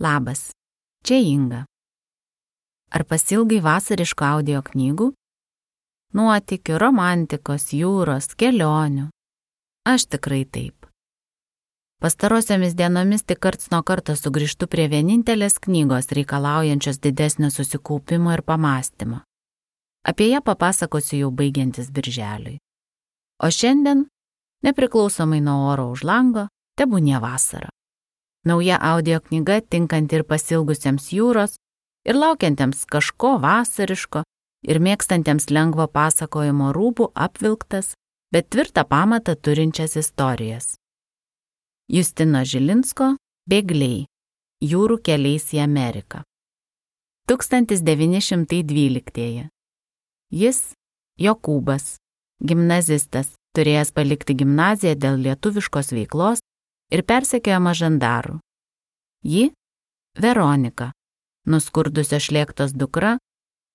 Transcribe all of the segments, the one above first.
Labas, čia Inga. Ar pasilgai vasariško audio knygų? Nuotikių, romantikos, jūros, kelionių. Aš tikrai taip. Pastarosiomis dienomis tik karts nuo karto sugrįžtu prie vienintelės knygos reikalaujančios didesnio susikaupimo ir pamastymo. Apie ją papasakosiu jau baigiantis birželiui. O šiandien, nepriklausomai nuo oro už lango, tebūnie vasara. Nauja audio knyga tinkanti ir pasilgusiems jūros, ir laukiantiems kažko vasariško, ir mėgstantiems lengvo pasakojimo rūbų apvilktas, bet tvirtą pamatą turinčias istorijas. Justino Žilinsko Bėgliai - jūrų keliais į Ameriką. 1912. Jis, Jokūbas, gimnazistas, turėjęs palikti gimnaziją dėl lietuviškos veiklos, ir persekiojama žandarų. Ji - Veronika, nuskurdusio šlėktos dukra,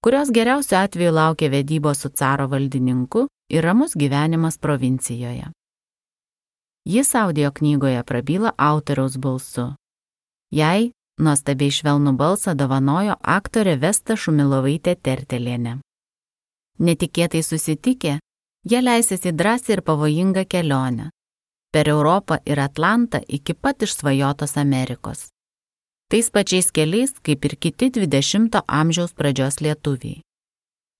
kurios geriausiu atveju laukia vedybos su caro valdininku ir ramus gyvenimas provincijoje. Jis audio knygoje prabyla autoriaus balsu. Jai nuostabiai švelnų balsą dovanojo aktorė Vesta Šumilovaitė Tertelienė. Netikėtai susitikę, jie leisės į drąsią ir pavojingą kelionę, per Europą ir Atlantą iki pat išsvajotos Amerikos. Tais pačiais keliais, kaip ir kiti 20-ojo amžiaus pradžios lietuviai.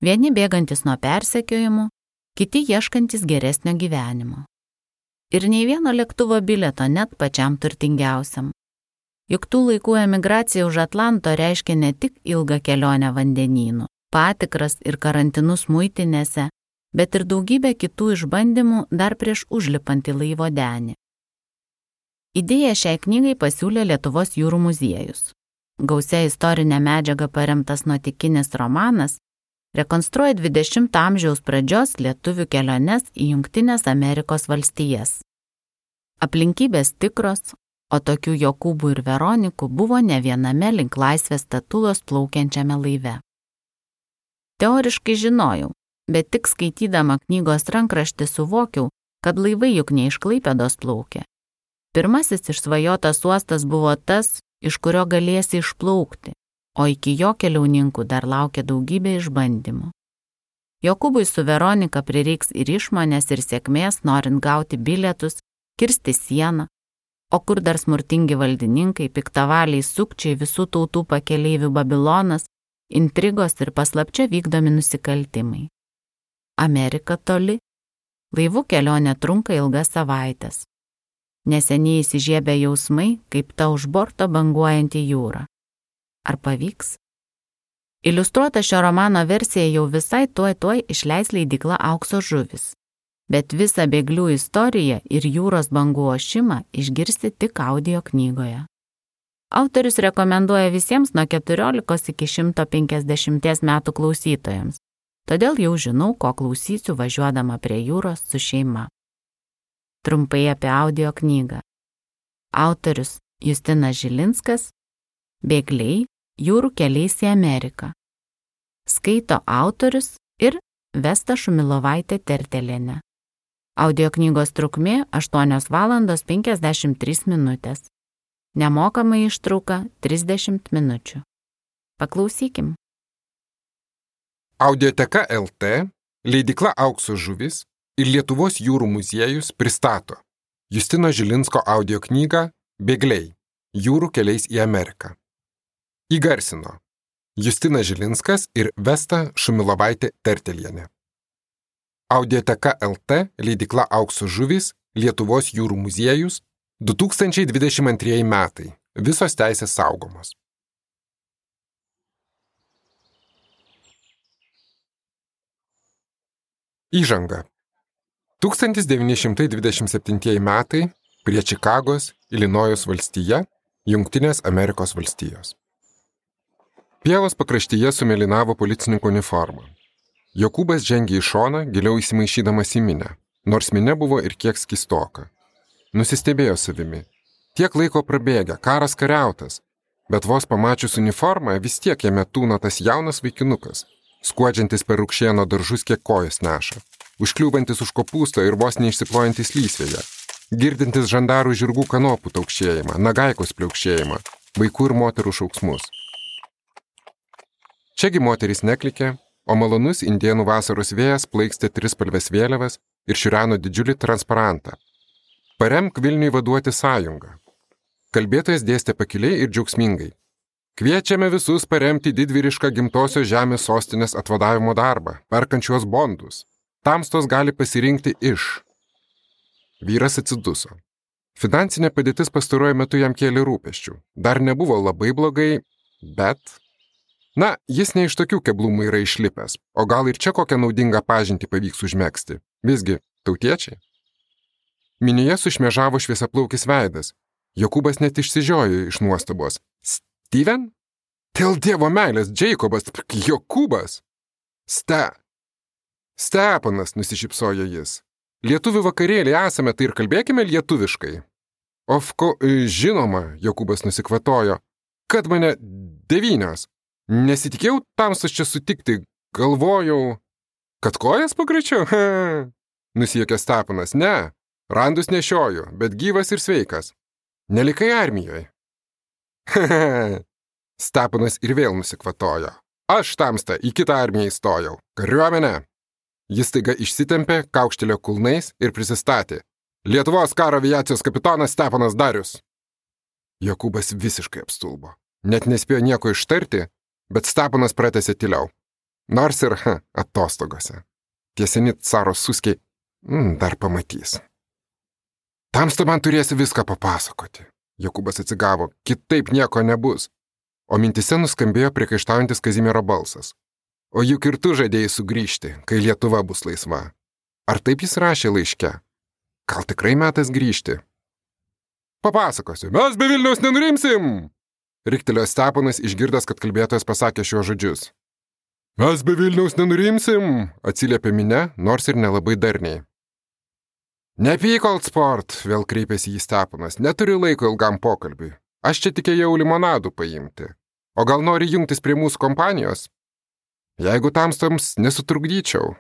Vieni bėgantis nuo persekiojimų, kiti ieškantis geresnio gyvenimo. Ir nei vieno lėktuvo bileto net pačiam turtingiausiam. Juk tų laikų emigracija už Atlanto reiškia ne tik ilgą kelionę vandenynu, patikras ir karantinus muitinėse, bet ir daugybę kitų išbandymų dar prieš užlipant į laivo denį. Idėją šiai knygai pasiūlė Lietuvos jūrų muziejus. Gausia istorinė medžiaga paremtas nuotikinis romanas rekonstruoja 20-ojo amžiaus pradžios lietuvių keliones į Junktinės Amerikos valstijas. Aplinkybės tikros, o tokių Jokūbų ir Veronikų buvo ne viename link laisvės statulos plaukiančiame laive. Teoriškai žinojau, bet tik skaitydama knygos rankraštį suvokiau, kad laivai juk ne iš Klaipėdos plaukė. Pirmasis išsvajotas uostas buvo tas, iš kurio galėsi išplaukti, o iki jo keliauninkų dar laukia daugybė išbandymų. Jokubui su Veronika prireiks ir išmonės, ir sėkmės, norint gauti bilietus, kirsti sieną, o kur dar smurtingi valdininkai, piktavaliai sukčiai, visų tautų pakeleivių Babilonas, intrigos ir paslapčia vykdomi nusikaltimai. Amerika toli, laivų kelionė trunka ilgas savaitės. Neseniai įsižiebė jausmai, kaip ta už borto banguojanti jūra. Ar pavyks? Iliustruota šio romano versija jau visai tuoj tuoj išleis leidikla aukso žuvis. Bet visą bėglių istoriją ir jūros bangų ošimą išgirsti tik audio knygoje. Autorius rekomenduoja visiems nuo 14 iki 150 metų klausytojams, todėl jau žinau, ko klausysiu važiuodama prie jūros su šeima. Trumpai apie audio knygą. Autorius Justinas Žilinskas, Bėgliai jūrų keliais į Ameriką. Skaito autorius ir Vesta Šumilovaitė Tertelėne. Audio knygos trukmė 8 val. 53 minutės. Nemokama ištrauka 30 minučių. Paklausykim. Audioteka LT, leidikla Aukso žuvis ir Lietuvos jūrų muziejus pristato Justino Žilinsko audio knygą Bėgliai - jūrų keliais į Ameriką. Įgarsino Justinas Žilinskas ir Vesta Šumilovaitė Tertelienė. Audioteka LT, leidikla Aukso žuvis, Lietuvos jūrų muziejus 2022 metai. Visos teisės saugomos. Įžanga. 1927 metai prie Čikagos, Ilinojus valstija, Junktinės Amerikos valstijos. Pievos pakraštyje sumelinavo policininko uniformą. Jokūbas žengė į šoną, giliau įsimaišydamas į minę, nors minė buvo ir kiek skistoka. Nusistebėjo savimi. Tiek laiko prabėgę, karas kariautas, bet vos pamačius uniformą vis tiek jame tūna tas jaunas vaikinukas, skuodžiantis per rūkšėno daržus kiek kojas neša, užkliūvantis už kopūsto ir vos neišsiplojantis lysvėje, girdintis žandarų žirgų kanopų taukšėjimą, nagaikos pliaukšėjimą, vaikų ir moterų šauksmus. Čiagi moterys neklikė, o malonus indienų vasaros vėjas plaikstė trispalvės vėliavas ir šiureno didžiulį transparantą. Paremk Vilniui vaduoti sąjungą. Kalbėtojas dėstė pakiliai ir džiaugsmingai. Kviečiame visus paremti didvyrišką gimtosios žemės sostinės atvadavimo darbą, perkančios bondus. Tamstos gali pasirinkti iš. Vyras atsiduso. Finansinė padėtis pastaruoju metu jam kėlė rūpeščių. Dar nebuvo labai blogai, bet... Na, jis ne iš tokių keblumų yra išlipęs, o gal ir čia kokią naudingą pažintį pavyks užmėgsti. Visgi, tautiečiai. Minėje sušmežavo šviesaplaukis veidas. Jokūbas net išsižiojo iš nuostabos. Steven? Dėl dievo meilės, Jacobas, Jokūbas. Ste. Stepanas, nusišypsojo jis. Lietuvių vakarėlį esame, tai ir kalbėkime lietuviškai. Ofko, žinoma, Jokūbas nusikvatojo, kad mane devynios. Nesitikėjau tamsus čia sutikti, galvojau, kad kojas pagreičiau? Nusiekė Stepanas, ne, randus nešioju, bet gyvas ir sveikas. Nelikai armijoje. Stepanas ir vėl nusikvatojo. Aš tamsta į kitą armiją įstojau. Kariuomenę. Jis taiga išsitempė, kaukštelio kulnais ir prisistatė. Lietuvos karo aviacijos kapitonas Stepanas Darius. Jokūbas visiškai apstulbo. Net nespėjo nieko ištarti, bet Stepanas pratęsė tyliau. Nors ir ha, atostogose. Tiesini caro suskiai, mm, dar pamatys. Tamsta man turėsi viską papasakoti. Jokūbas atsigavo, kitaip nieko nebus. O mintise nuskambėjo priekaištaujantis Kazimiero balsas. O juk ir tu žadėjai sugrįžti, kai Lietuva bus laisva. Ar taip jis rašė laiške? Gal tikrai metas grįžti? Papasakosiu, mes be Vilniaus nenurimsim! Riktelio Stepanas išgirdęs, kad kalbėtojas pasakė šiuos žodžius. Mes be Vilniaus nenurimsim, atsiliepė minė, nors ir nelabai darniai. Nepyk, Oldsport, vėl kreipėsi į Stepanas, neturiu laiko ilgam pokalbiui. Aš čia tikėjau limonadų paimti. O gal nori jungtis prie mūsų kompanijos? jeigu tamstams nesutrukdyčiau.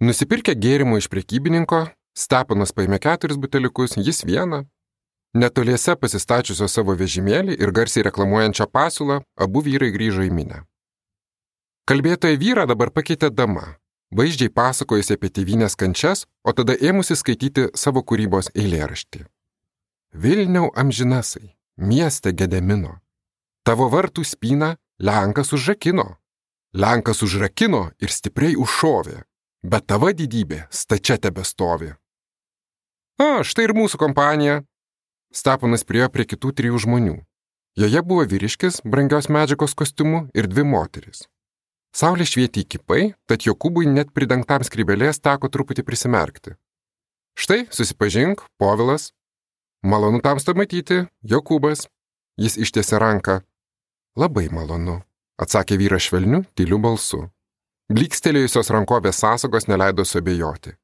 Nusipirkę gėrimų iš prekybininko, Stepanas paėmė keturis buteliukus, jis vieną. Netoliese pasistačiusio savo vežimėlį ir garsiai reklamuojančią pasiūlą, abu vyrai grįžo į minę. Kalbėtoja vyrą dabar pakeitė dama, vaizdžiai pasakojusi apie tėvynės kančias, o tada ėmusi skaityti savo kūrybos eilėraštį. Vilniau amžinasai, mieste gedemino, tavo vartų spyną Lenkas užrakino, Lenkas užrakino ir stipriai užšovė, bet tava didybė stačia tebestovi. O, štai ir mūsų kompanija. Steponas priejo prie kitų trijų žmonių. Joje buvo vyriškis brangios medžiagos kostiumu ir dvi moteris. Saulė švietė įkipai, tad Jokūbui net pridengtam skrybelės teko truputį prisimerkti. Štai, susipažink, Povilas. Malonu tamsta matyti, Jokūbas. Jis ištiesė ranką. Labai malonu atsakė vyras švelniu, tyliu balsu. Blikstelėjusios rankovės sąsagos neleido suabejoti.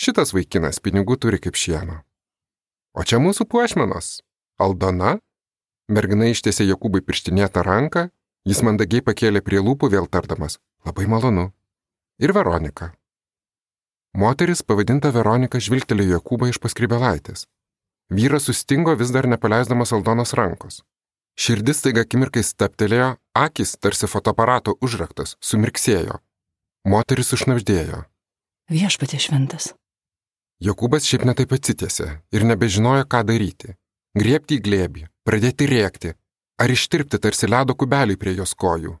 Šitas vaikinas pinigų turi kaip šieno. O čia mūsų puošmenos. Aldona? Mergina ištiesė Jokūbai pirštinėtą ranką, jis mandagiai pakėlė prie lūpų vėl tardamas. Labai malonu. Ir Veronika. Moteris, pavadinta Veronika, žvilgtelėjo Jokūbą iš paskrybelaitės. Vyras sustingo vis dar nepaleisdamas Aldonos rankos. Širdis taiga akimirkai staptelėjo, akis tarsi fotoaparato užraktas, sumirksėjo. Moteris užnapždėjo. Viešpatė šventas. Jokūbas šiaip netaip atsitėsi ir nebežinojo, ką daryti. Griepti į glėbį, pradėti rėkti, ar ištirpti tarsi ledo kubeliai prie jos kojų.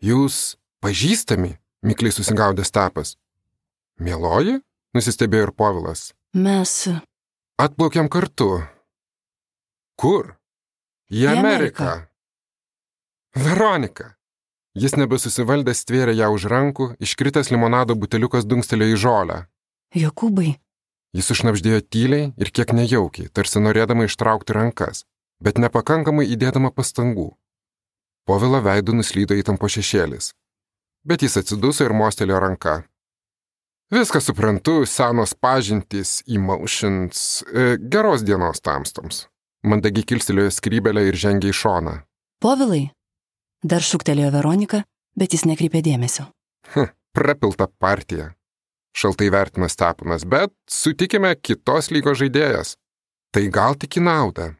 Jūs pažįstami, mikliai susigaudė stepas. Mieloji? nusistebėjo ir Povilas. Mes. Atplaukiam kartu. Kur? Į Ameriką. Veronika. Jis nebesusivaldęs stvėrė ją už rankų, iškritęs limonado buteliukas dunkstelėjo į žolę. Jokūbai. Jis užnapždėjo tyliai ir kiek nejaukiai, tarsi norėdama ištraukti rankas, bet nepakankamai įdėdama pastangų. Povilo veidų nuslydo įtampo šešėlis. Bet jis atsiduso ir mostelėjo ranką. Viską suprantu, senos pažintys, emotions, e, geros dienos tamstoms. Mandagiai kilstelėjo skrybelę ir žengė į šoną. Povilai. Dar šūktelėjo Veronika, bet jis nekreipė dėmesio. Hm, prapilta partija. Šaltai vertina Stepanas, bet sutikime kitos lygos žaidėjas. Tai gal tik į naudą.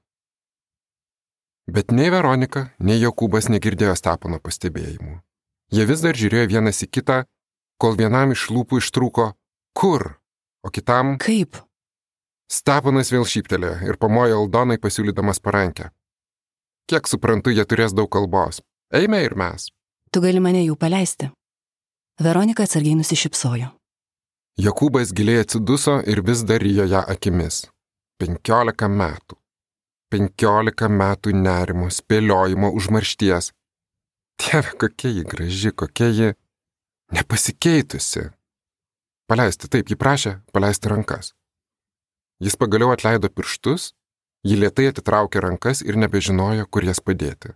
Bet nei Veronika, nei Jokūbas negirdėjo Stepono pastebėjimų. Jie vis dar žiūrėjo vienas į kitą, kol vienam iš lūpų ištrūko kur, o kitam Kaip? Steponas vėl šyptelėjo ir pamojo Aldonai pasiūlydamas parankę. Kiek suprantu, jie turės daug kalbos. Eime ir mes. Tu gali mane jų paleisti. Veronika atsargiai nusišypsojo. Jokūbas giliai atsiduso ir vis dar rijo ją akimis. Penkiolika metų. Penkiolika metų nerimo, spėliojimo, užmaršties. Dieve, kokia ji graži, kokia ji nepasikeitusi. Paleisti, taip, ji prašė paleisti rankas. Jis pagaliau atleido pirštus, ji lietai atitraukė rankas ir nebežinojo, kur jas padėti.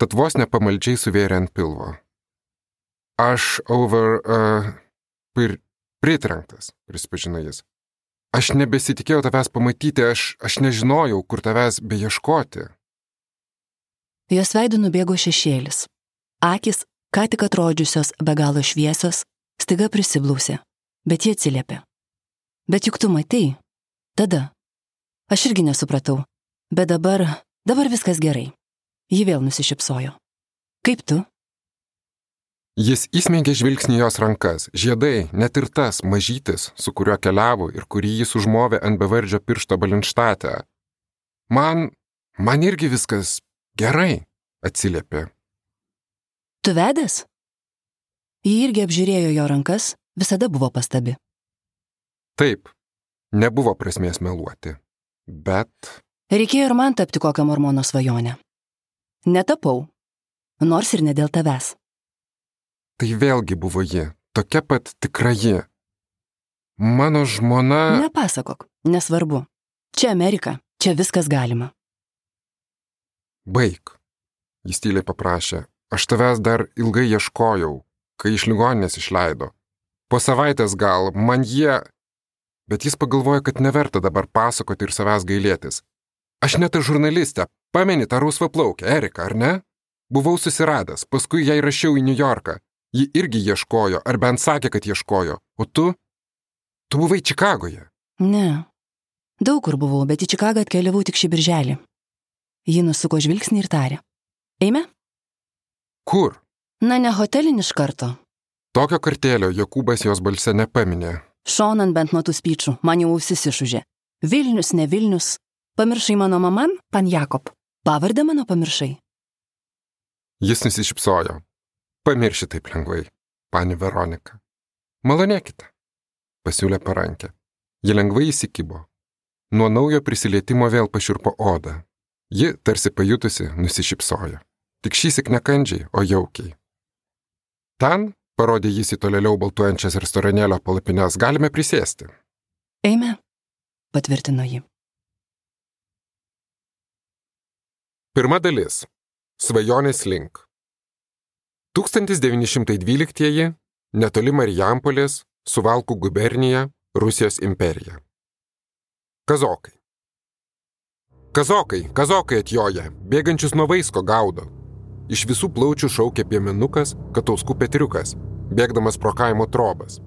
Tad vos nepamaldžiai suvėrė ant pilvo. Aš over... Uh, pir, pritrenktas, prisipažino jis. Aš nebesitikėjau tavęs pamatyti, aš, aš nežinojau, kur tavęs beieškoti. Jos veidų nubėgo šešėlis. Akis, ką tik atrodžiusios be galo šviesios, staiga prisiblausė, bet jie atsiliepė. Bet juk tu matei. Tada. Aš irgi nesupratau. Bet dabar, dabar viskas gerai. Ji vėl nusišypsojo. Kaip tu? Jis įsmeigė žvilgsnį jos rankas, žiedai, net ir tas mažytis, su kuriuo keliavo ir kurį jis užmovė ant bevardžio piršto balinštatę. Man, man irgi viskas gerai, atsiliepė. Tu vedęs? Ji irgi apžiūrėjo jo rankas, visada buvo pastabi. Taip, nebuvo prasmės meluoti. Bet Reikėjo ir man tapti kokią mormono svajonę. Netapau. Nors ir ne dėl tavęs. tai vėlgi buvo ji, tokia pat tikra ji. Mano žmona. Nepasakok, nesvarbu. Čia Amerika, čia viskas galima. Baig. Jis tyliai paprašė. Aš tavęs dar ilgai ieškojau, kai iš ligoninės išleido. Po savaitės gal, man jie. Bet jis pagalvojo, kad neverta dabar pasakoti ir savęs gailėtis. Aš net ir žurnalistė, pameni tą rusvą plaukę, Erika, ar ne? Buvau susiradęs, paskui jai rašiau į New Yorką. Ji irgi ieškojo, ar bent sakė, kad ieškojo. O tu? Tu buvai Čikagoje. Ne. Daug kur buvau, bet į Čikagą atkeliavau tik šį birželį. Ji nusuko žvilgsnį ir tarė. Eime? Kur? Na, ne hotelin iš karto. Tokio kartėlio Jokūbas jos balse nepaminė. Šonan bent nuo tų spyčių, man jau ausis išužė. Vilnius, ne Vilnius. Pamiršai mano maman, pan Jakob. Pavardę mano pamiršai. Jis nusišypsojo. Pamirši taip lengvai, pani Veronika. Malonėkite, pasiūlė parankė. Ji lengvai įsikibo. Nuo naujo prisilietimo vėl pašiurpo odą. Ji, tarsi pajutusi, nusišypsojo. Tik šįsik nekandžiai, o jaukiai. Ten, parodė jis į tolėliau baltuojančias restoranėlio palapines, galime prisėsti. Eime, patvirtino ji. Pirma dalis. Svajonės link. 1912. Netoli Marijampolės, Suvalkų gubernija, Rusijos imperija. Kazokai. Kazokai, kazokai atjoja, bėgančius nuo vaisko gaudo. Iš visų plaučių šaukė piemenukas, katauskų petriukas, bėgdamas pro kaimo trobas.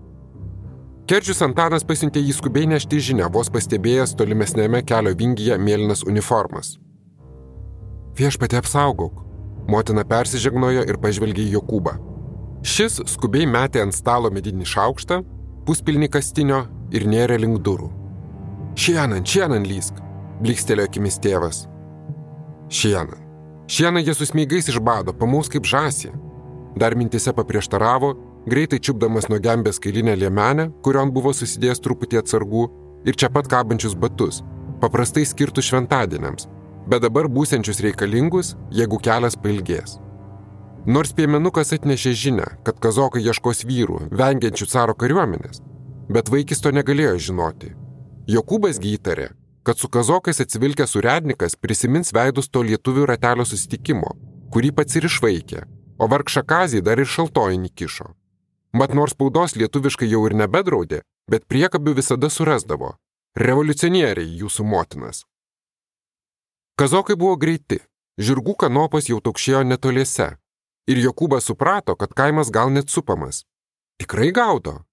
Kerčius Antanas pasiuntė jį skubiai nešti žinę, vos pastebėjęs tolimesnėme kelio vingyje mėlynas uniformas. Viešpatė apsaugok. Motina persižegnojo ir pažvelgė į Jokūbą. Šis skubiai metė ant stalo medinį šaukštą, puspilnį kastinio ir nėrė link durų. Šienan, šienan lysk, blikstelėjo akimis tėvas. Šienan. Šieną jie susmygais išbado, pamaus kaip žasį. Dar mintise paprieštaravo, greitai čiupdamas nuo gembės kailinę liemenę, kurion buvo susidėjęs truputį atsargų, ir čia pat kabančius batus, paprastai skirtus šventadieniams, bet dabar būsiančius reikalingus, jeigu kelias pailgės. Nors piemenukas atnešė žinę, kad kazokai ieškos vyrų, vengiančių caro kariuomenės, bet vaikis to negalėjo žinoti. Jokūbas gytarė, kad su kazokais atsivilkęs urednikas prisimins veidus to lietuvių ratelio susitikimo, kurį pats ir išvaikė, o vargšą kazį dar ir šaltojinį kišo. Mat nors spaudos lietuviškai jau ir nebedraudė, bet priekabių visada surasdavo. Revoliucionieriai jūsų motinas. Kazokai buvo greiti, žirgų kanopos jau taukšėjo netoliese. Ir Jokūbas suprato, kad kaimas gal net supamas. Tikrai gaudo.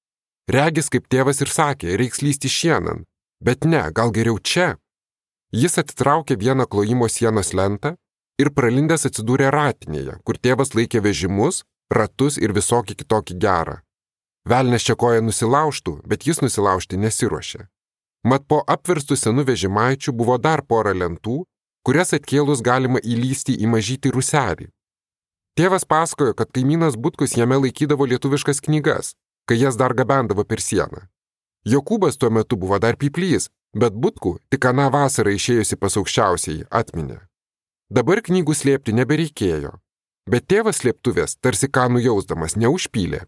Regis, kaip tėvas ir sakė, reiks lysti šienan. Bet ne, gal geriau čia. Jis atitraukė vieną klojimo sienos lentą ir pralindęs atsidūrė ratinėje, kur tėvas laikė vežimus, ratus ir visokį kitokį gerą. Velnes čia koja nusilaužtų, bet jis nusilaužti nesiuošė. Mat po apverstų senų vežimaičių buvo dar pora lentų, kurias atkėlus galima įlysti į mažytį ruselį. Tėvas pasakojo, kad kaimynas Butkus jame laikydavo lietuviškas knygas, kai jas dar gabendavo per sieną. Jokūbas tuo metu buvo dar piplys, bet Butkų tik aną vasarą išėjusi pas aukščiausiai atminė. Dabar knygų slėpti nebereikėjo, bet tėvas slėptuvės tarsi ką nujausdamas neužpylė.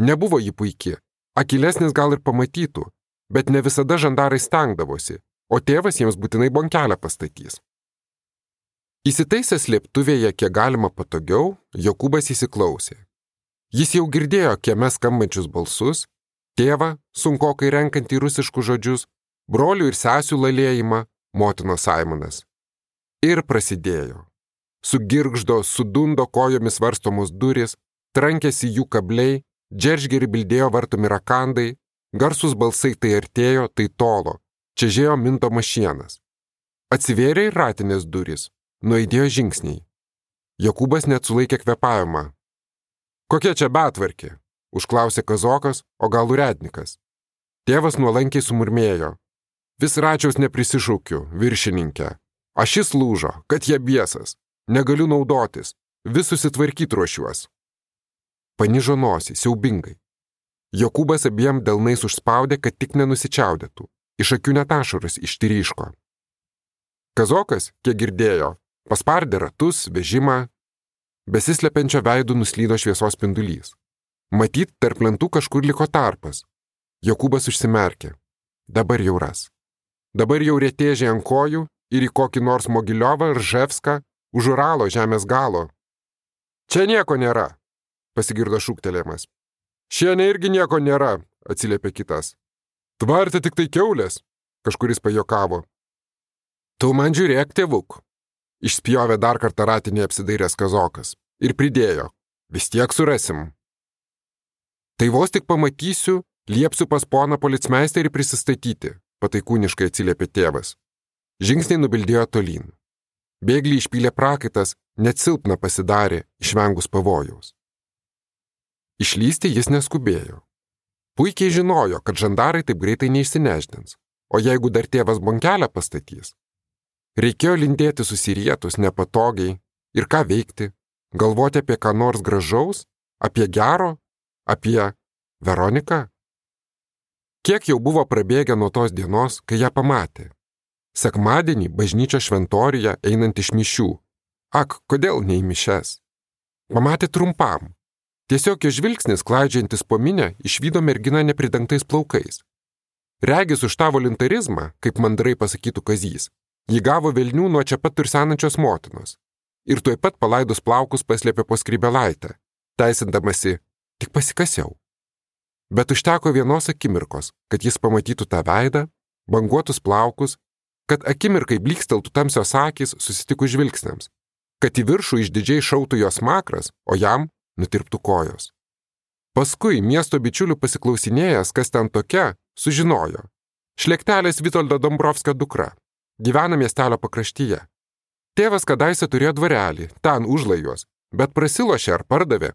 Nebuvo ji puikiai, akilesnis gal ir pamatytų, bet ne visada žandarai stengdavosi, o tėvas jiems būtinai bonkelę pastatys. Įsitaisęs slėptuvėje kiek galima patogiau, Jokūbas įsiklausė. Jis jau girdėjo kieme skambančius balsus, tėvą, sunkokai renkantį rusiškus žodžius, brolių ir sesių lalėjimą, motinos Simonas. Ir prasidėjo. Sugirgždo, sudundo kojomis varstomos durys, trankėsi jų kabliai, džeržgeri bildėjo vartomi rakandai, garsus balsai tai artėjo, tai tolo, čia žėjo minto mašienas. Atsivėrė ir ratinės durys, nuėdėjo žingsniai. Jokūbas net sulaikė kvepavimą. Kokia čia betvarkė? Užklausė kazokas, o gal urednikas. Tėvas nuolankiai sumurmėjo. Vis račiaus neprisišaukiu, viršininkė. Ašis lūžo, kad jie biesas. Negaliu naudotis. Vis susitvarkyti ruošiuos. Panižo nosį, siaubingai. Jokūbas abiem delnais užspaudė, kad tik nenusičiaudėtų. Iš akių netašarus ištyryško. Kazokas, kiek girdėjo, paspardė ratus, vežimą. Besislepiančio veidų nuslydo šviesos spindulys. Matyt, tarp lentų kažkur liko tarpas. Jokūbas užsimerkė. Dabar jau ras. Dabar jau rėtėžė ant kojų ir į kokį nors Mogiliovą ar Ževską už Uralo žemės galo. Čia nieko nėra, pasigirdo šūktelėjimas. Šiandien irgi nieko nėra, atsiliepė kitas. Tvarte tik tai keulės, kažkuris pajokavo. Tu man žiūrėk, tėvuk. Išspjovė dar kartą ratinį apsidairęs kazokas ir pridėjo. Vis tiek surasim. Tai vos tik pamatysiu, liepsiu pas poną policmeisterį prisistatyti, pataikūniškai atsiliepė tėvas. Žingsniai nubildėjo tolyn. Bėglį išpylė prakaitas, net silpna pasidarė, išvengus pavojaus. Išlysti jis neskubėjo. Puikiai žinojo, kad žandarai taip greitai neišsineždins, o jeigu dar tėvas bonkelę pastatys. Reikėjo lindėti susirietus nepatogiai ir ką veikti, galvoti apie ką nors gražaus, apie gero, apie Veroniką. Kiek jau buvo prabėgę nuo tos dienos, kai ją pamatė? Sekmadienį bažnyčio šventoriuje einant iš mišių. Ak, kodėl ne į mišes? Pamatė trumpam. Tiesiog jo žvilgsnis, klaidžiantis po minę, išvydo merginą nepridengtais plaukais. Regis už tą voluntarizmą, kaip mandrai pasakytų kazys, jį gavo Vilnių nuo čia pat tursenančios motinos. Ir tuoj pat palaidus plaukus paslėpė po skrybelaitę, teisindamasi, tik pasikasiau. Bet užteko vienos akimirkos, kad jis pamatytų tą veidą, banguotus plaukus kad akimirkai blyksteltų tamsios akis susitikus žvilgsniams, kad į viršų išdidžiai šautų jos makras, o jam nutirptų kojos. Paskui miesto bičiulių pasiklausinėjęs, kas ten tokia, sužinojo. Šlektelės Vitoldo Dombrovskio dukra. Gyvena miestelio pakraštyje. Tėvas kadaise turėjo dvarelį, ten užlajos, bet prasilošė ar pardavė,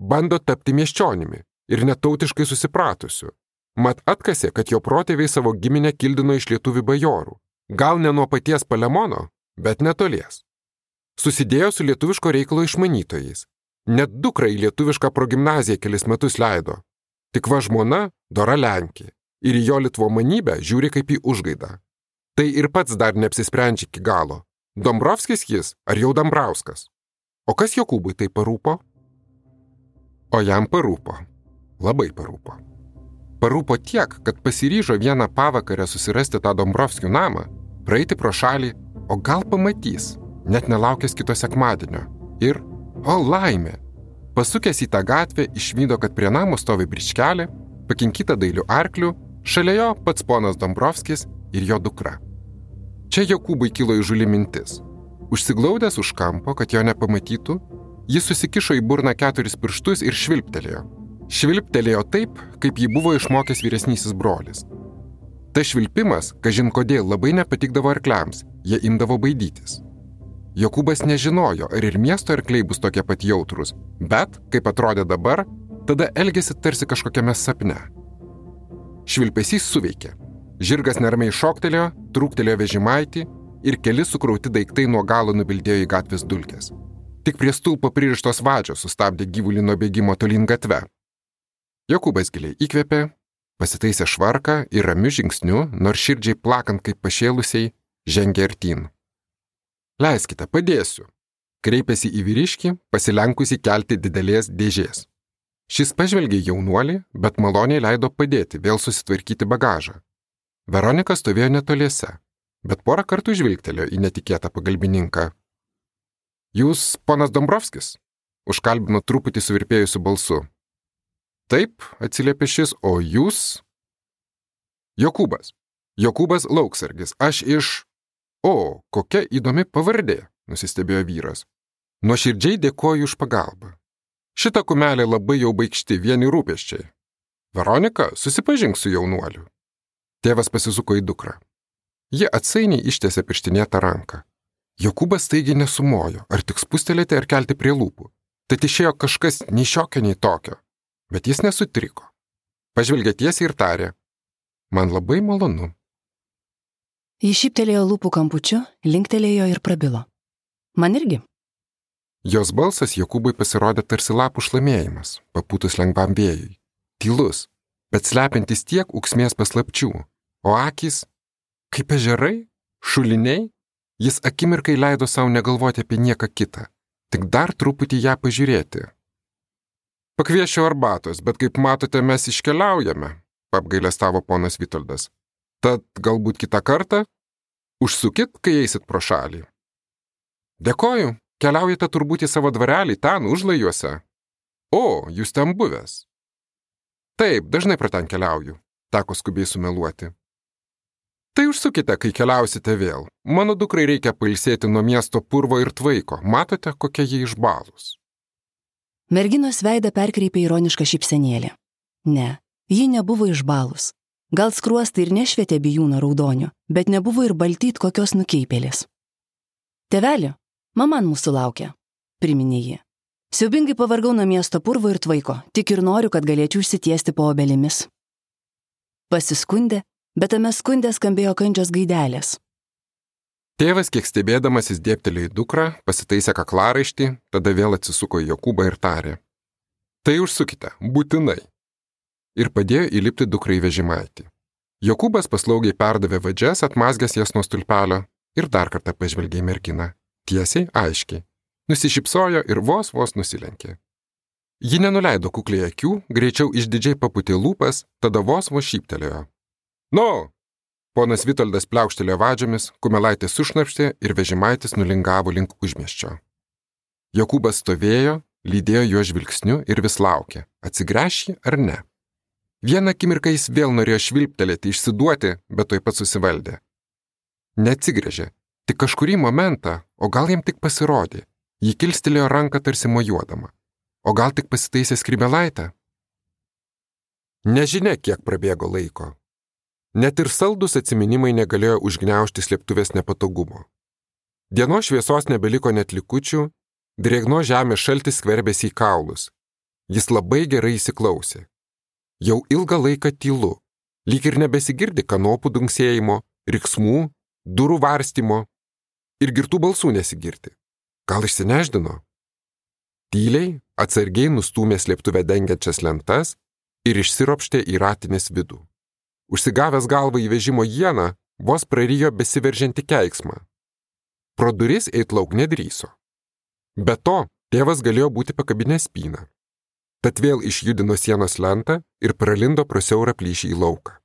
bando tapti miesčionimi ir netautiškai susipratusiu. Mat atkasė, kad jo protėviai savo giminę kildino iš lietuvių bajorų Gal ne nuo paties Palemono, bet netolies. Susidėjo su lietuviško reikalo išmanytojais. Net dukra į lietuvišką progymnaziją kelis metus leido. Tik va žmona Dora Lenkė ir į jo litvo manybę žiūri kaip į užgaidą. Tai ir pats dar neapsisprendžia iki galo. Dombrovskis jis ar jau Dambrauskas? O kas Jokūbui tai parūpo? O jam parūpo. Labai parūpo. Parūpo tiek, kad pasiryžo vieną pavakarę susirasti tą Dombrovskių namą praeiti pro šalį, o gal pamatys, net nelaukęs kito sekmadienio. Ir, o laimė, pasukęs į tą gatvę išvydo, kad prie namo stovi bričkelė, pakinkyta dailių arklių, šalia jo pats ponas Dombrovskis ir jo dukra. Čia Jokūbai kilo įžuli mintis. Užsiglaudęs už kampo, kad jo nepamatytų, jis susikišo į burną keturis pirštus ir švilptelėjo. Švilptelėjo taip, kaip jį buvo išmokęs vyresnysis brolis. Ta švilpimas, kažin kodėl, labai nepatikdavo arkliams, jie imdavo baidytis. Jokūbas nežinojo, ar ir miesto arkliai bus tokie pat jautrus, bet, kaip atrodė dabar, tada elgėsi tarsi kažkokiame sapne. Švilpesys suveikė. Žirgas neramiai šoktelėjo, trūktelėjo vežimaitį ir keli sukrauti daiktai nuo galo nubildėjo į gatvės dulkes. Tik prie stulpo pririštos vadžios sustabdė gyvulį nuo bėgimo tolyn gatve. Jokūbas giliai įkvėpė, pasitaisė švarką ir ramiu žingsniu, nors širdžiai plakant kaip pašėlusiai, žengė artyn. Leiskite, padėsiu. Kreipėsi į vyriškį, pasilenkusi kelti didelės dėžės. Šis pažvelgė jaunuolį, bet maloniai leido padėti vėl susitvarkyti bagažą. Veronika stovėjo netoliese, bet porą kartų žvilgtelėjo į netikėtą pagalbininką. Jūs, ponas Dombrovskis? Užkalbino truputį suvirpėjusiu balsu. Taip, atsiliepė šis, o jūs? Jokūbas. Jokūbas Lauksargis. Aš iš... O, kokia įdomi pavardė, nusistebėjo vyras. Nuoširdžiai dėkoju už pagalbą. Šita kumelė labai jau baigšti vieni rūpeščiai. Veronika, susipažink su jaunuoliu. Tėvas pasisuko į dukrą. Ji atsainiai ištiesė pirštinėtą ranką. Jokūbas staigiai nesumojo, ar tik spustelėti ar kelti prie lūpų. Tad išėjo kažkas nei šiokio, nei tokio. Bet jis nesutriko. Pažvelgė tiesiai ir tarė. Man labai malonu. Jis šyptelėjo lūpų kampučiu, linktelėjo ir prabilo. Man irgi. Jos balsas Jokūbai pasirodė tarsi lapų šlamėjimas, papūtus lengvam vėjui. Tylus, bet slepiantis tiek uksmės paslapčių, o akis - kaip ežerai, šuliniai, jis akimirkai leido savo negalvoti apie nieką kitą, tik dar truputį ją pažiūrėti. Pakviešiu arbatos, bet kaip matote, mes iškeliaujame, apgailestavo ponas Vitoldas. Tad galbūt kitą kartą užsukit, kai eisit pro šalį. Dėkoju, keliaujate turbūt į savo dvarelį ten užlajuose. O, jūs ten buvęs. Taip, dažnai pro ten keliauju, teko skubiai sumeluoti. Tai užsukite, kai keliausite vėl. Mano dukrai reikia pailsėti nuo miesto purvo ir tvaiko. Matote, kokia jie išbalus. Merginos veidą perkreipė ironišką šypsenėlį. Ne, ji nebuvo išbalus. Gal skruostai ir nešvietė bijūno raudonio, bet nebuvo ir baltyt kokios nukeipėlės. Tevelė, mama mūsų laukia, priminė ji. Siubingai pavargau nuo miesto purvo ir tvaiko, tik ir noriu, kad galėčiau išsitiesti po obelimis. Pasiskundė, bet tame skundė skambėjo kančios gaidelės. Tėvas, kiek stebėdamasis dėptelėjo į dukrą, pasitaisė kaklaraištį, tada vėl atsisuko į Jokūbą ir tarė. Tai užsukite, būtinai ir padėjo įlipti dukrai vežimaitį. Jokūbas paslaugiai perdavė vadžias, atmazgęs jas nuo stulpelio ir dar kartą pažvelgė į merginą. Tiesiai, aiškiai. Nusišypsojo ir vos vos nusilenkė. Ji nenuleido kukliai akių, greičiau išdidžiai paputė lūpas, tada vos vos šyptelėjo. Nu! Ponas Vitoldas pliaukštelėjo vadžiomis, kumelaitė sušnapštė ir vežimaitis nulingavo link užmieščio. Jokūbas stovėjo, lydėjo jo žvilgsniu ir vis laukė, atsigręš jį ar ne. Vieną akimirką jis vėl norėjo švilptelėti, išsiduoti, bet toj pat susivaldė. Neatsigrėžė, tik kažkurį momentą, o gal jam tik pasirodė, ji kilstelėjo ranką tarsi mojuodama. O gal tik pasitaisė skribelaitę? Nežinia, kiek prabėgo laiko. Net ir saldus atsiminimai negalėjo užgneušti slėptuvės nepatogumo. Dienos šviesos nebeliko net likučių, drėgno žemės šaltis skverbėsi į kaulus. Jis labai gerai įsiklausė. Jau ilgą laiką tylu, lyg ir nebesigirdi kanopų dunksėjimo, riksmų, durų varstymo ir girtų balsų nesigirdi. Gal išsineždino? Tyliai, atsargiai nustūmė slėptuvę dengiančias lentas ir išsiropštė į ratinės vidų. Užsigavęs galvą į vežimo ieną, vos prarijo besiveržianti keiksmą. Pro duris eit lauk nedryso. Be to, tėvas galėjo būti pakabinęs spyną. Tad vėl išjudino sienos lentą ir pralindo pro siaurą plyšį į lauką.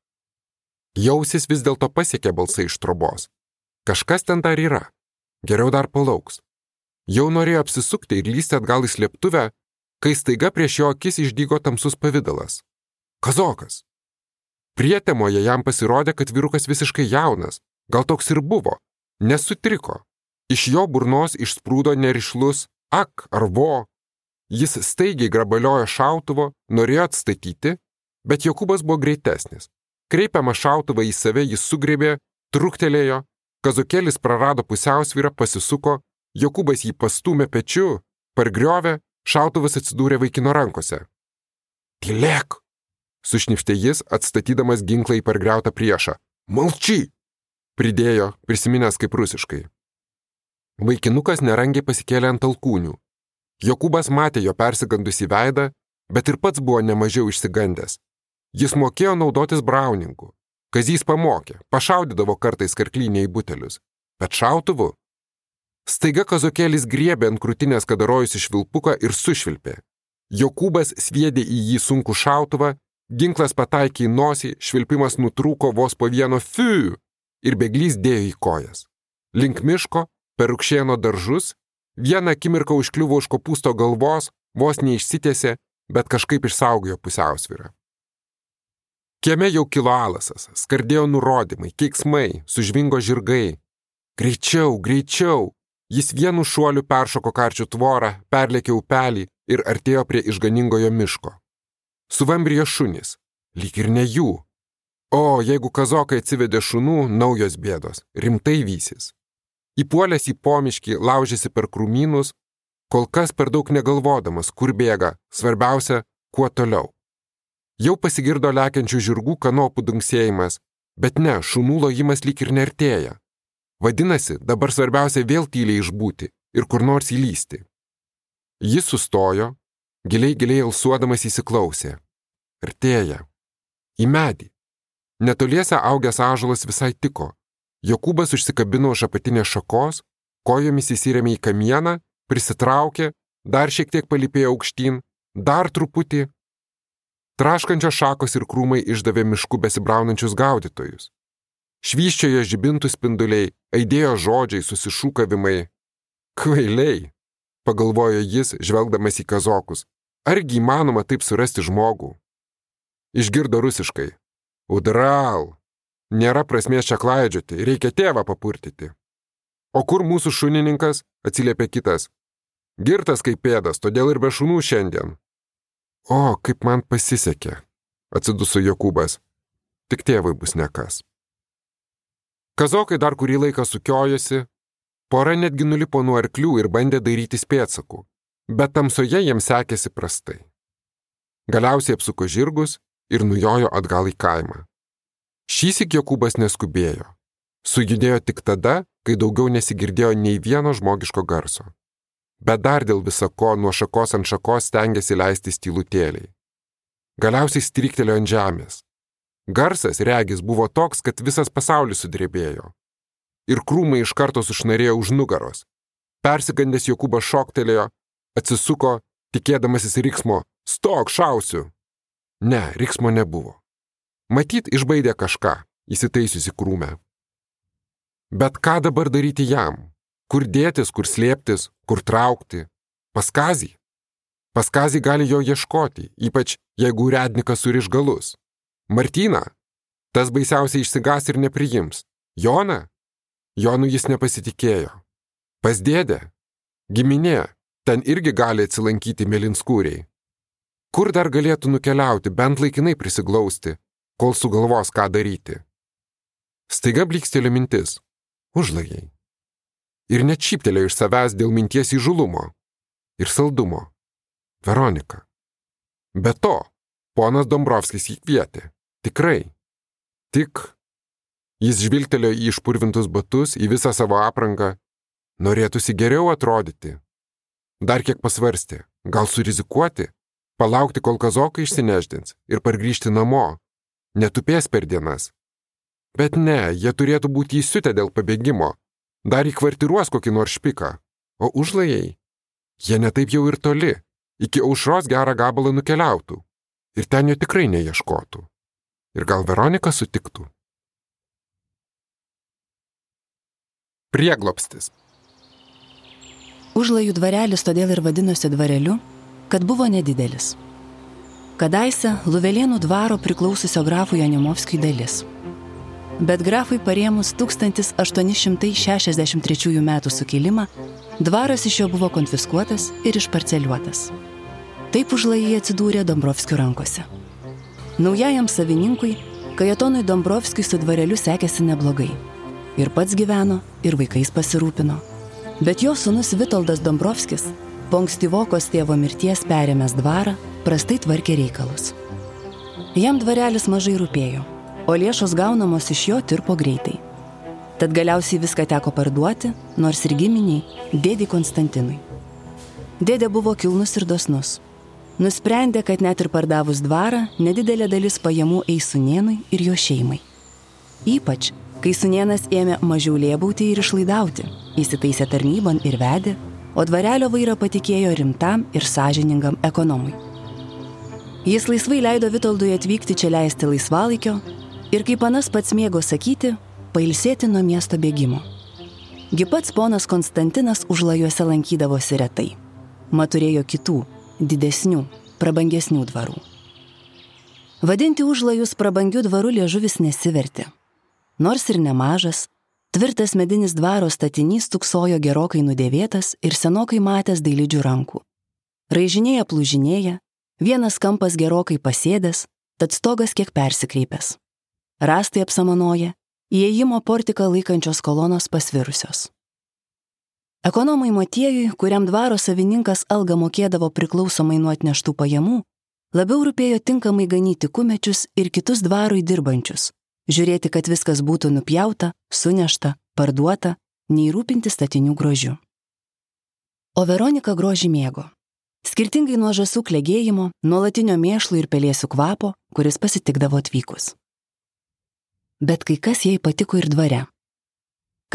Jausis vis dėlto pasiekė balsai iš trobos. Kažkas ten dar yra. Geriau dar palauks. Jau norėjo apsisukti ir lysti atgal į slėptuvę, kai staiga prieš jo akis išdygo tamsus pavydalas. Kazokas. Prietemoje jam pasirodė, kad vyrukas visiškai jaunas, gal toks ir buvo, nesutriko. Iš jo burnos išsprūdo nerišlus ak ar vo, Jis staigiai grabaliojo šautuvo, norėjo atstatyti, bet Jokūbas buvo greitesnis. Kreipiamą šautuvą į save jis sugrėbė, truktelėjo, kazukėlis prarado pusiausvyrą, pasisuko Jokūbas jį pastumė pečiu, pargriovė, šautuvas atsidūrė vaikino rankose. Tylėk! Sušnipštė jis, atstatydamas ginklą į pargriautą priešą. Malčiai! Pridėjo, prisiminęs kaip rusiškai. Vaikinukas nerangiai pasikėlė ant alkūnių. Jokūbas matė jo persigandusį veidą, bet ir pats buvo nemažiau išsigandęs. Jis mokėjo naudotis brauningu. Kazys pamokė, pašaudydavo kartais karklinė į butelius. Bet šautuvu? Staiga kazokėlis griebė ant krūtinės kadarojus iš vilpuką ir sušvilpė. Jokūbas sviedė į jį sunkų šautuvą, ginklas pataikė į nosį, švilpimas nutrūko vos po vieno fiu ir beglys dėjo į kojas. Link miško, per rūkšėno daržus, vieną akimirką užkliuvo už kopūsto galvos, vos neišsitėsi, bet kažkaip išsaugojo pusiausvyrą. Kieme jau kilo alasas, skardėjo nurodymai, keiksmai, sužvingo žirgai. Greičiau, greičiau! Jis vienu šuoliu peršoko karčių tvorą, perlėkė upelį ir artėjo prie išganingojo miško. Suvambrijo šunys, lyg ir ne jų. O jeigu kazokai atsivedė šunų, naujos bėdos, rimtai vysis. Įpuolęs į pomiškį, laužėsi per krūmynus, kol kas per daug negalvodamas, kur bėga, svarbiausia, kuo toliau. Jau pasigirdo lekiančių žirgų kanopų dunksėjimas, bet ne, šunų lojimas lyg ir nertėja. Vadinasi, dabar svarbiausia vėl tyliai išbūti ir kur nors įlysti. Jis sustojo, giliai giliai alsuodamas įsiklausė. Artėja. Į medį. Netoliese augęs ažalas visai tiko. Jokūbas užsikabino už apatinės šakos, kojomis įsirėmė į kamieną, prisitraukė, dar šiek tiek palipėjo aukštyn, dar truputį. Traškančios šakos ir krūmai išdavė mišku besibraunančius gaudytojus. Švyščiojo žibintų spinduliai, aidėjo žodžiai, susišūkavimai. Kvailiai, pagalvojo jis, žvelgdamas į kazokus. Argi įmanoma taip surasti žmogų? Išgirdo rusiškai. Udral. Nėra prasmės čia klaidžioti, reikia tėvą papurtyti. O kur mūsų šunininkas? atsiliepė kitas. Girtas kaip pėdas, todėl ir be šunų šiandien. O, kaip man pasisekė, atsiduso Jokūbas. Tik tėvui bus nekas. Kazokai dar kurį laiką sukiojosi, pora netgi nulipo nuo arklių ir bandė darytis pėdsakų, bet tamsoje jiems sekėsi prastai. Galiausiai apsuko žirgus ir nujojo atgal į kaimą. Šįsik Jokūbas neskubėjo. Sujudėjo tik tada, kai daugiau nesigirdėjo nei vieno žmogiško garso. Bet dar dėl visako nuo šakos ant šakos stengiasi leistis tylutėliai. Galiausiai striktelėjo ant žemės, Garsas, regis, buvo toks, kad visas pasaulis sudrebėjo. Ir krūmai iš karto sušnarėjo už nugaros. Persigandęs Jokūbas šoktelėjo, atsisuko, tikėdamasis riksmo - stok, šausiu. Ne, riksmo nebuvo. Matyt, išbaidė kažką, įsitaisiusi krūmę. Bet ką dabar daryti jam? Kur dėtis, kur slėptis, kur traukti? Paskazį? Paskazį gali jo ieškoti, ypač jeigu rednikas suriš galus. Martyną. Tas baisiausiai išsigas ir nepriims. Joną? Jonų jis nepasitikėjo. Pas dėdę? Giminė. Ten irgi gali atsilankyti mėlinskūriai. Kur dar galėtų nukeliauti, bent laikinai prisiglausti, kol sugalvos, ką daryti? Staiga blikstelė mintis. Užlajai. Ir net šyptelėjo iš savęs dėl minties įžulumo ir saldumo. Veronika. Be to, ponas Dombrovskis jį kvietė. Tikrai. Tik. Jis žvilgtelėjo į išpurvintus batus, į visą savo aprangą. Norėtųsi geriau atrodyti. Dar kiek pasvarstė, gal surizikuoti, palaukti, kol kazokai išsineždins ir pargrįžti namo. Netupės per dienas. Bet ne, jie turėtų būti įsiutę dėl pabėgimo. Dar įkvartiruos kokį nors špiką. O užlajai? Jie netaip jau ir toli. Iki aušros gerą gabalą nukeliautų. Ir ten jo tikrai neieškotų. Ir gal Veronika sutiktų? Prieglopstis. Užlajų dvarelis todėl ir vadinosi dvareliu, kad buvo nedidelis. Kadaise Luvelėnų dvaro priklaususio grafui Janimovskijui dalis. Bet grafui parėmus 1863 m. sukilimą, dvaras iš jo buvo konfiskuotas ir išparceliuotas. Taip užlajai atsidūrė Dombrovskių rankose. Naujajam savininkui, Kajetonui Dombrovskijui su dvareliu sekėsi neblogai. Ir pats gyveno, ir vaikais pasirūpino. Bet jo sunus Vitoldas Dombrovskis, po ankstyvokos tėvo mirties perėmęs dvarą, prastai tvarkė reikalus. Jam dvarelis mažai rūpėjo, o lėšos gaunamos iš jo tirpo greitai. Tad galiausiai viską teko parduoti, nors ir giminiai, dėdį Konstantinui. Dėdė buvo kilnus ir dosnus. Nusprendė, kad net ir pardavus dvarą, nedidelė dalis pajamų eis sunienui ir jo šeimai. Ypač, kai sunienas ėmė mažiau lėbauti ir išlaidauti, įsitaisė tarnyban ir vedė, o dvarelio vairą patikėjo rimtam ir sąžiningam ekonomui. Jis laisvai leido Vitoldui atvykti čia leisti laisvalaikio ir kaip panas pats mėgo sakyti, pailsėti nuo miesto bėgimo. Gi pats ponas Konstantinas užlajuose lankydavosi retai. Mat turėjo kitų, didesnių, prabangesnių dvarų. Vadinti užlajus prabangių dvarų liežuvis nesivertė. Nors ir nemažas, tvirtas medinis dvaro statinys tuksojo gerokai nudėvėtas ir senokai matęs dailydžių rankų. Raižinėja plūžinėja, vienas kampas gerokai pasėdęs, tad stogas kiek persikreipęs. Rastai apsamanoja, įėjimo portiką laikančios kolonos pasvirusios. Ekonomai Motiejui, kuriam dvaro savininkas algą mokėdavo priklausomai nuo atneštų pajamų, labiau rūpėjo tinkamai ganyti kumečius ir kitus dvarui dirbančius, žiūrėti, kad viskas būtų nupjauta, sunešta, parduota, nei rūpinti statinių grožiu. O Veronika grožį mėgo. Skirtingai nuo žasų klegėjimo, nuolatinio mėšlų ir pelėsių kvapo, kuris pasitikdavo atvykus. Bet kai kas jai patiko ir dvare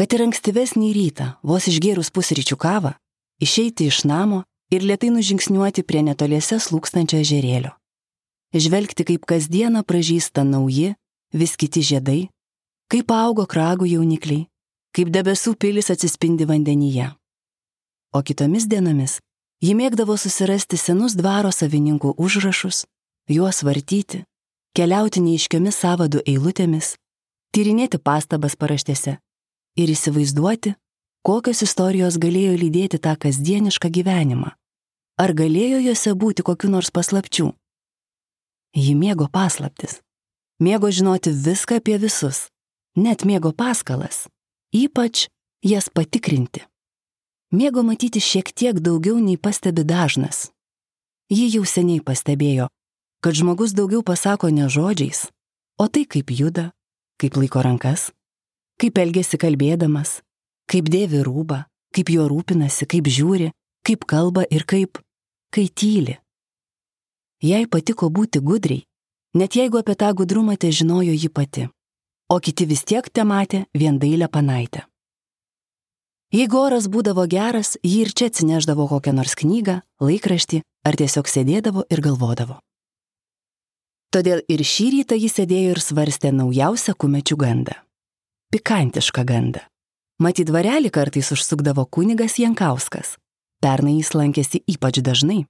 kad ir ankstyvesnį rytą, vos išgėrus pusryčių kavą, išeiti iš namo ir lietai nužingsniuoti prie netoliese slūkstančio žerėlio. Žvelgti, kaip kasdieną pražįsta nauji, vis kiti žiedai, kaip augo kragų jaunikliai, kaip debesų pilis atsispindi vandenyje. O kitomis dienomis ji mėgdavo susirasti senus dvaro savininkų užrašus, juos vartyti, keliauti neiškiomis savadų eilutėmis, tyrinėti pastabas paraštėse ir įsivaizduoti, kokios istorijos galėjo lydėti tą kasdienišką gyvenimą. Ar galėjo juose būti kokiu nors paslapčių? Ji mėgo paslaptis. Mėgo žinoti viską apie visus. Net mėgo paskalas. Ypač jas patikrinti. Mėgo matyti šiek tiek daugiau nei pastebi dažnas. Ji jau seniai pastebėjo, kad žmogus daugiau pasako ne žodžiais, o tai kaip juda, kaip laiko rankas, kaip elgesi kalbėdamas, kaip dėvi rūbą, kaip juo rūpinasi, kaip žiūri, kaip kalba ir kaip, kai tyli. Jai patiko būti gudriai, net jeigu apie tą gudrumą te žinojo ji pati, o kiti vis tiek te matė vien dailę panaitę. Jeigu oras būdavo geras, ji ir čia atsineždavo kokią nors knygą, laikraštį ar tiesiog sėdėdavo ir galvodavo. Todėl ir šį rytą jis sėdėjo ir svarstė naujausią kumečių gandą pikantišką gandą. Matyt, dvarelį kartais užsukdavo kunigas Jankauskas. Pernai jis lankėsi ypač dažnai.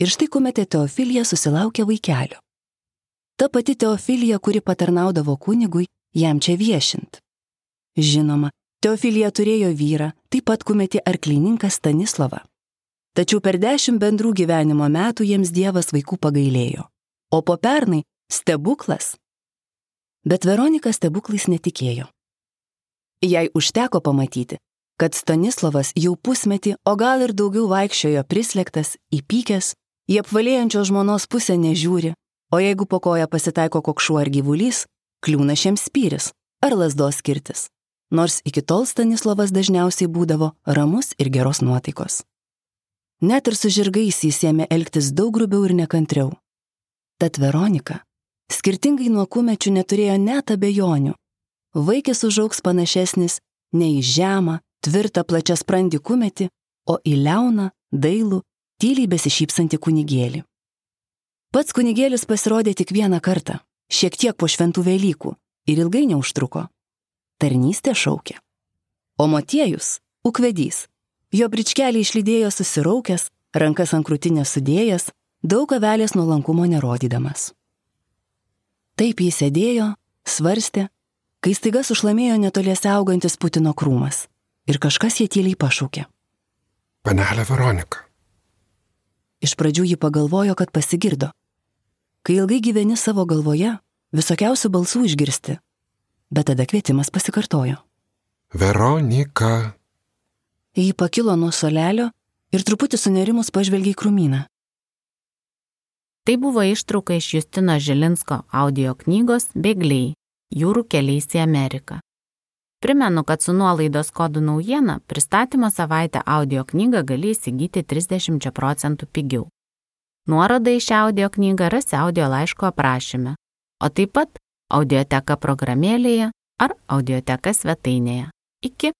Ir štai kuometė Teofilija susilaukė vaikelio. Ta pati Teofilija, kuri patarnaudavo kunigui, jam čia viešint. Žinoma, Teofilija turėjo vyrą, taip pat kumetė arklininką Stanislavą. Tačiau per dešimt bendrų gyvenimo metų jiems Dievas vaikų pagailėjo. O po pernai stebuklas. Bet Veronika stebuklais netikėjo. Jai užteko pamatyti, kad Stanislavas jau pusmetį, o gal ir daugiau vaikščiojo prislėgtas, įpykęs, į apvalėjančio žmonos pusę nežiūri, o jeigu po koja pasitaiko kokšuo ar gyvulys, kliūna šiems spyris ar lasdos skirtis. Nors iki tol Stanislavas dažniausiai būdavo ramus ir geros nuotaikos. Net ir su žirgais jis ėmė elgtis daug grubiau ir nekantriau. Tad Veronika, skirtingai nuo kumečių, neturėjo net abejonių, vaikis užauks panašesnis ne į žemą, tvirtą plačią sprandį kumetį, o į liauną, dailų, tyliai besišypsantį kunigėlį. Pats kunigėlis pasirodė tik vieną kartą, šiek tiek po šventų Velykų ir ilgai neužtruko. Tarnystė šaukė. O motiejus, ukvedys, jo bričkelį išlydėjo susiraukęs, rankas ant krūtinės sudėjęs, daug avelės nuolankumo nerodydamas. Taip jis sėdėjo, svarstė kai staiga sušlamėjo netoliese augantis Putino krūmas ir kažkas jie tyliai pašaukė. Panelė Veronika. Iš pradžių ji pagalvojo, kad pasigirdo. Kai ilgai gyveni savo galvoje, visokiausių balsų išgirsti, bet tada kvietimas pasikartojo. Veronika. Ji pakilo nuo solelio ir truputį sunerimus pažvelgiai krūmyną. Tai buvo ištrauka iš Justino Žilinsko audio knygos Bėgliai - jūrų keliais į Ameriką. Primenu, kad su nuolaidos kodų naujiena pristatymo savaitę audio knygą gali įsigyti 30 procentų pigiau. Nuorodą į šią audio knygą rasi audio laiško aprašyme, o taip pat audioteka programėlėje ar audioteka svetainėje. Iki.